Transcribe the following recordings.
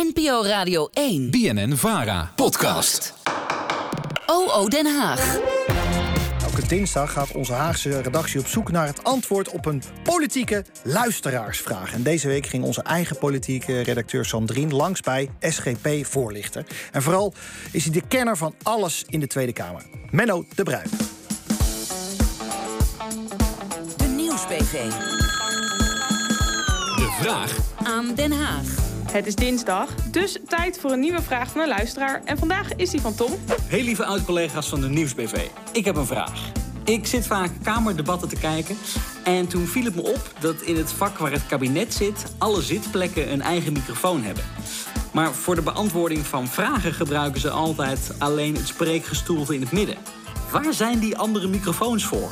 NPO Radio 1. BNN Vara. Podcast. OO Den Haag. Elke dinsdag gaat onze Haagse redactie op zoek naar het antwoord op een politieke luisteraarsvraag. En deze week ging onze eigen politieke redacteur Sandrine langs bij SGP-voorlichter. En vooral is hij de kenner van alles in de Tweede Kamer. Menno de Bruin. De Nieuwsbv. De vraag Aan Den Haag. Het is dinsdag, dus tijd voor een nieuwe vraag van een luisteraar. En vandaag is die van Tom. Heel lieve oud-collega's van de Nieuwsbv. Ik heb een vraag. Ik zit vaak kamerdebatten te kijken. En toen viel het me op dat in het vak waar het kabinet zit... alle zitplekken een eigen microfoon hebben. Maar voor de beantwoording van vragen gebruiken ze altijd alleen het spreekgestoelte in het midden. Waar zijn die andere microfoons voor?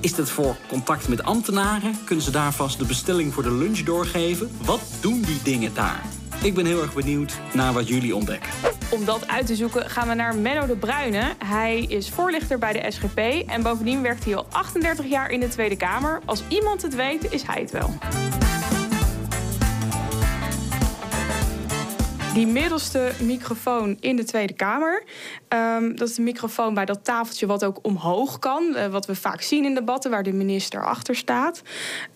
Is dat voor contact met ambtenaren? Kunnen ze daar vast de bestelling voor de lunch doorgeven? Wat doen die dingen daar? Ik ben heel erg benieuwd naar wat jullie ontdekken. Om dat uit te zoeken gaan we naar Menno de Bruyne. Hij is voorlichter bij de SGP en bovendien werkt hij al 38 jaar in de Tweede Kamer. Als iemand het weet, is hij het wel. Die middelste microfoon in de Tweede Kamer. ehm, dat is de microfoon bij dat tafeltje wat ook omhoog kan. eh, wat we vaak zien in debatten waar de minister achter staat.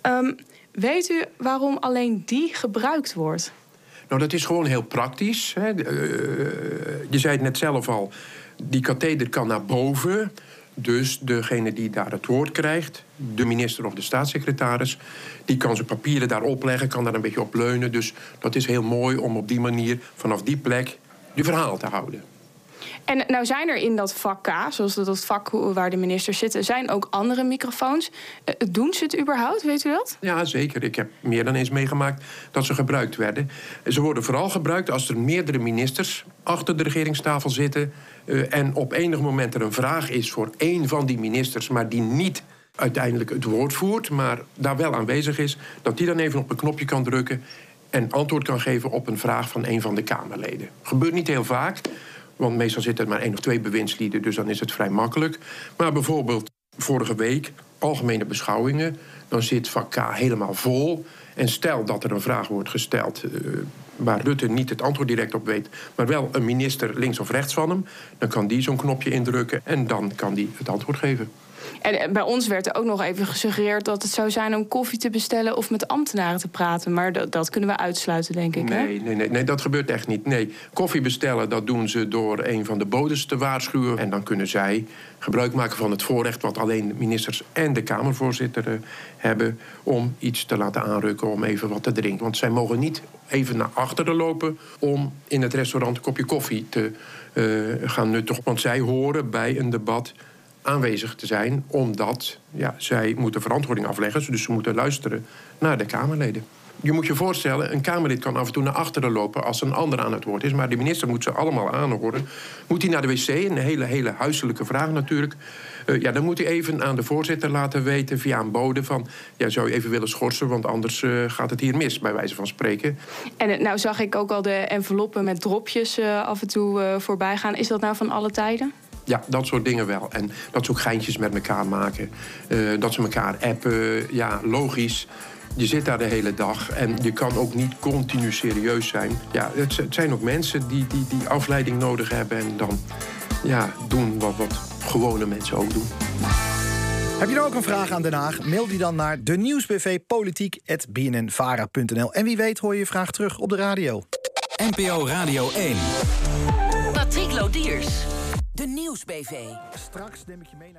Ehm, weet u waarom alleen die gebruikt wordt? Nou, dat is gewoon heel praktisch. Hè. Eh, je zei het net zelf al, die katheder kan naar boven. Dus degene die daar het woord krijgt, de minister of de staatssecretaris... die kan zijn papieren daar opleggen, kan daar een beetje op leunen. Dus dat is heel mooi om op die manier, vanaf die plek, je verhaal te houden. En nou zijn er in dat vak K, zoals dat vak waar de ministers zitten... zijn ook andere microfoons. Eh, doen ze het überhaupt, weet u dat? Ja, zeker. Ik heb meer dan eens meegemaakt dat ze gebruikt werden. Ze worden vooral gebruikt als er meerdere ministers achter de regeringstafel zitten... eh, en op enig moment er een vraag is voor één van die ministers... maar die niet uiteindelijk het woord voert, maar daar wel aanwezig is... dat die dan even op een knopje kan drukken en antwoord kan geven op een vraag van een van de Kamerleden. Gebeurt niet heel vaak, want meestal zitten er maar één of twee bewindslieden... dus dan is het vrij makkelijk. Maar bijvoorbeeld vorige week, algemene beschouwingen... dan zit vak helemaal vol... En stel dat er een vraag wordt gesteld eh, waar Rutte niet het antwoord direct op weet, maar wel een minister links of rechts van hem, dan kan die zo'n knopje indrukken en dan kan die het antwoord geven. En eh, bij ons werd er ook nog even gesuggereerd dat het zou zijn om koffie te bestellen of met ambtenaren te praten. Maar dat, dat kunnen we uitsluiten, denk ik. Hè? Nee, nee, nee, nee, dat gebeurt echt niet. Nee, koffie bestellen, dat doen ze door een van de bodes te waarschuwen. En dan kunnen zij gebruik maken van het voorrecht wat alleen ministers en de Kamervoorzitter eh, hebben om iets te laten aanrukken, om even wat te drinken. Want zij mogen niet even naar achteren lopen om in het restaurant een kopje koffie te eh, gaan nuttigen. Want zij horen bij een debat aanwezig te zijn, omdat ja, zij moeten verantwoording afleggen. Dus ze moeten luisteren naar de Kamerleden. Je moet je voorstellen, een Kamerlid kan af en toe naar achteren lopen als een ander aan het woord is. Maar de minister moet ze allemaal aanhoren. Moet hij naar de wc, een hele, hele huiselijke vraag natuurlijk. Eh, ja, dan moet hij even aan de voorzitter laten weten via een bode van... ja, zou je even willen schorsen, want anders eh, gaat het hier mis, bij wijze van spreken. En eh, nou zag ik ook al de enveloppen met dropjes af en toe voorbij gaan. Is dat nou van alle tijden? Ja, dat soort dingen wel. En dat ze ook geintjes met elkaar maken. Eh, dat ze elkaar appen. Ja, logisch. Je zit daar de hele dag en je kan ook niet continu serieus zijn. Ja, het, zijn ook mensen die, die, die afleiding nodig hebben en dan ja, doen wat, wat gewone mensen ook doen. Heb je nou ook een vraag aan Den Haag? Mail die dan naar de nieuwsbv politiek@bnnvara.nl. En wie weet hoor je je vraag terug op de radio. NPO Radio 1. Patrick Lodiers. De Nieuwsbv. Straks neem ik je mee naar